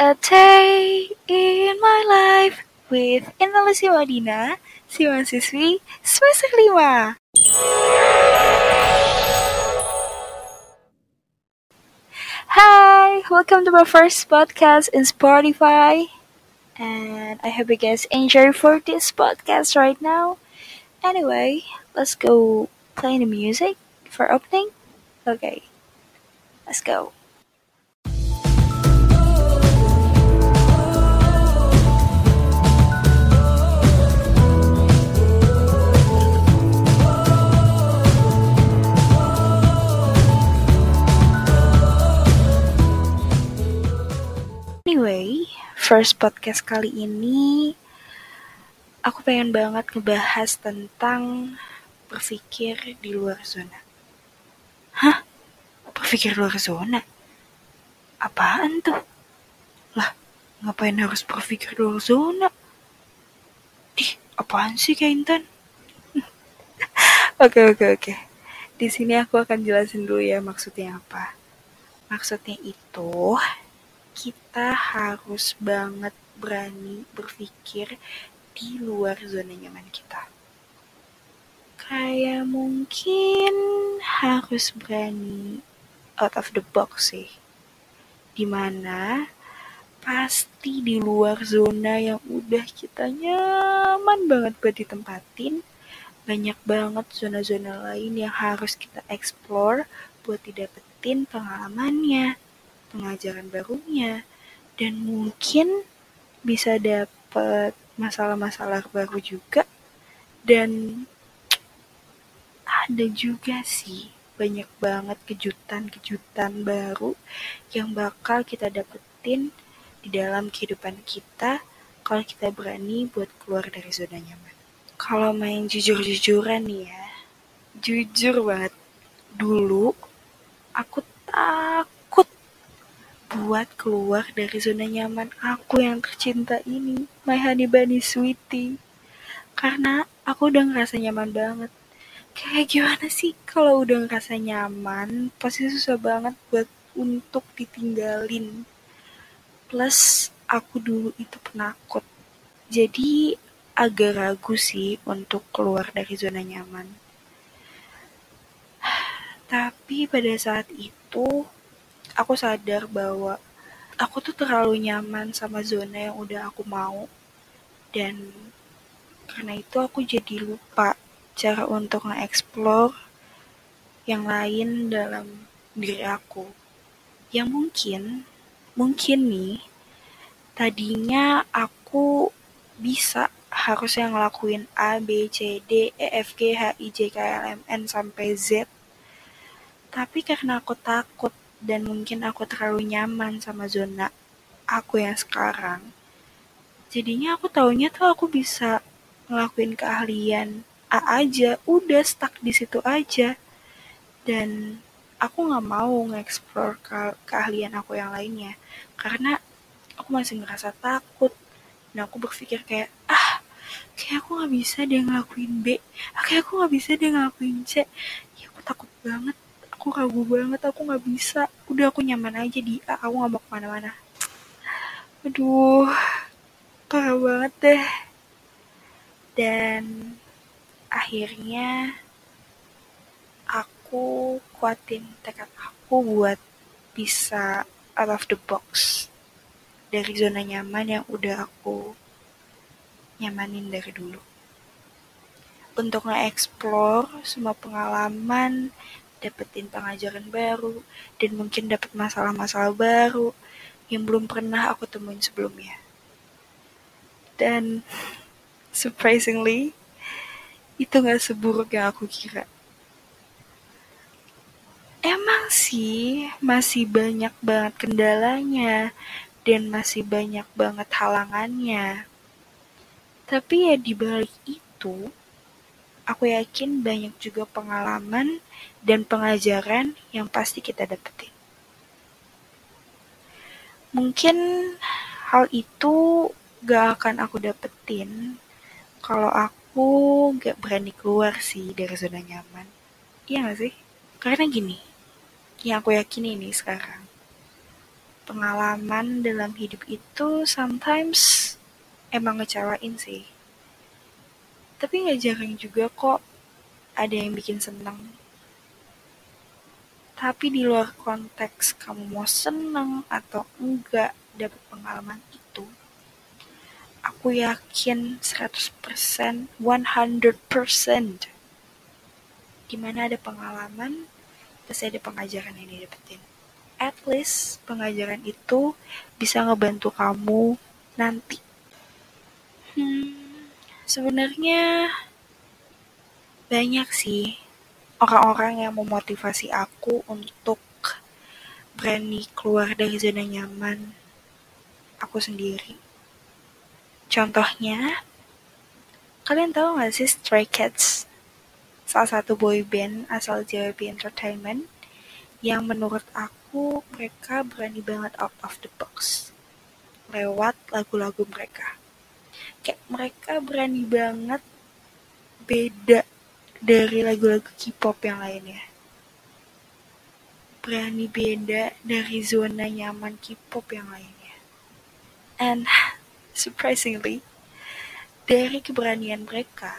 a day in my life with Indonesia Madina, si mahasiswi semester 5. Hi, welcome to my first podcast in Spotify. And I hope you guys enjoy for this podcast right now. Anyway, let's go play the music for opening. Okay, let's go. First podcast kali ini aku pengen banget ngebahas tentang berpikir di luar zona. Hah? Berpikir luar zona? Apaan tuh? Lah, ngapain harus berpikir luar zona? Ih, apaan sih Kak Intan? Oke, oke, oke. Di sini aku akan jelasin dulu ya maksudnya apa. Maksudnya itu, kita harus banget berani berpikir di luar zona nyaman kita. Kayak mungkin harus berani out of the box sih. Di mana pasti di luar zona yang udah kita nyaman banget buat ditempatin, banyak banget zona-zona lain yang harus kita explore buat didapetin pengalamannya, pengajaran barunya, dan mungkin bisa dapet masalah-masalah baru juga. Dan ada juga sih banyak banget kejutan-kejutan baru yang bakal kita dapetin di dalam kehidupan kita kalau kita berani buat keluar dari zona nyaman. Kalau main jujur-jujuran nih ya, jujur banget. Dulu aku takut buat keluar dari zona nyaman aku yang tercinta ini, my honey bunny sweetie. Karena aku udah ngerasa nyaman banget. Kayak gimana sih kalau udah ngerasa nyaman, pasti susah banget buat untuk ditinggalin. Plus, aku dulu itu penakut. Jadi, agak ragu sih untuk keluar dari zona nyaman. Tapi pada saat itu, aku sadar bahwa aku tuh terlalu nyaman sama zona yang udah aku mau. Dan karena itu aku jadi lupa cara untuk nge-explore yang lain dalam diri aku. Yang mungkin, mungkin nih, tadinya aku bisa harusnya ngelakuin A, B, C, D, E, F, G, H, I, J, K, L, M, N, sampai Z. Tapi karena aku takut dan mungkin aku terlalu nyaman sama zona aku yang sekarang, jadinya aku taunya tuh aku bisa ngelakuin keahlian A aja, udah stuck di situ aja. Dan aku nggak mau nge-explore ke keahlian aku yang lainnya. Karena aku masih ngerasa takut. Dan aku berpikir kayak ah kayak aku nggak bisa deh ngelakuin B. Ah, kayak aku nggak bisa deh ngelakuin C. Ya aku takut banget aku ragu banget aku nggak bisa. Udah aku nyaman aja di A aku nggak mau ke mana-mana. Aduh parah banget deh. Dan akhirnya aku kuatin tekad aku buat bisa out of the box dari zona nyaman yang udah aku nyamanin dari dulu. Untuk nge-explore semua pengalaman, dapetin pengajaran baru, dan mungkin dapet masalah-masalah baru yang belum pernah aku temuin sebelumnya. Dan surprisingly, itu gak seburuk yang aku kira. Emang sih masih banyak banget kendalanya dan masih banyak banget halangannya. Tapi ya di balik itu, aku yakin banyak juga pengalaman dan pengajaran yang pasti kita dapetin. Mungkin hal itu gak akan aku dapetin kalau aku gak berani keluar sih dari zona nyaman. Iya gak sih? Karena gini, yang aku yakin ini sekarang, pengalaman dalam hidup itu sometimes emang ngecewain sih. Tapi nggak jarang juga kok ada yang bikin seneng. Tapi di luar konteks kamu mau seneng atau enggak dapat pengalaman itu, aku yakin 100%, 100% di mana ada pengalaman, pasti ada pengajaran yang didapetin at least pengajaran itu bisa ngebantu kamu nanti. Hmm, sebenarnya banyak sih orang-orang yang memotivasi aku untuk berani keluar dari zona nyaman aku sendiri. Contohnya, kalian tahu gak sih Stray Cats? Salah satu boy band asal JYP Entertainment yang menurut aku mereka berani banget out of the box lewat lagu-lagu mereka. Kayak mereka berani banget beda dari lagu-lagu K-pop yang lainnya. Berani beda dari zona nyaman K-pop yang lainnya. And surprisingly, dari keberanian mereka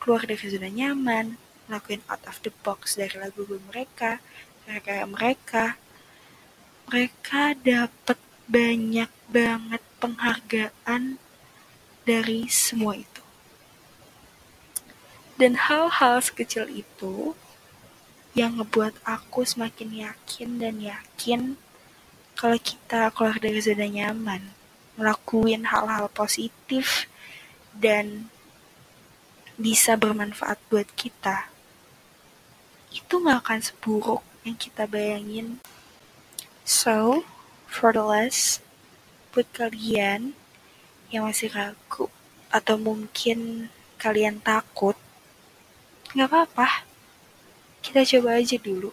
keluar dari zona nyaman, lakuin out of the box dari lagu-lagu mereka, kayak mereka mereka dapat banyak banget penghargaan dari semua itu dan hal-hal sekecil itu yang ngebuat aku semakin yakin dan yakin kalau kita keluar dari zona nyaman, ngelakuin hal-hal positif dan bisa bermanfaat buat kita, itu gak akan seburuk yang kita bayangin. So, for the last, buat kalian yang masih ragu atau mungkin kalian takut, nggak apa-apa. Kita coba aja dulu.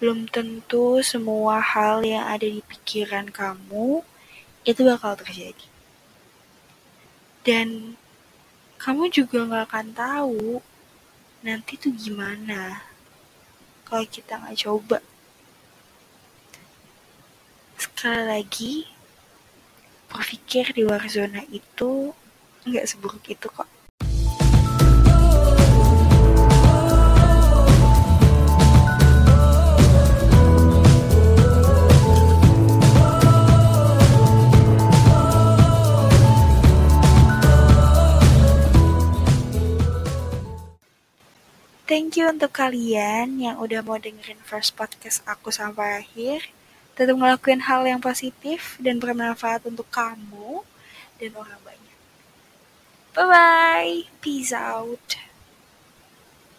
Belum tentu semua hal yang ada di pikiran kamu itu bakal terjadi. Dan kamu juga nggak akan tahu nanti tuh gimana kalau kita nggak coba. Sekali lagi, berpikir di luar zona itu nggak seburuk itu kok. Thank you untuk kalian yang udah mau dengerin first podcast aku sampai akhir. Tetap ngelakuin hal yang positif dan bermanfaat untuk kamu dan orang banyak. Bye-bye. Peace out.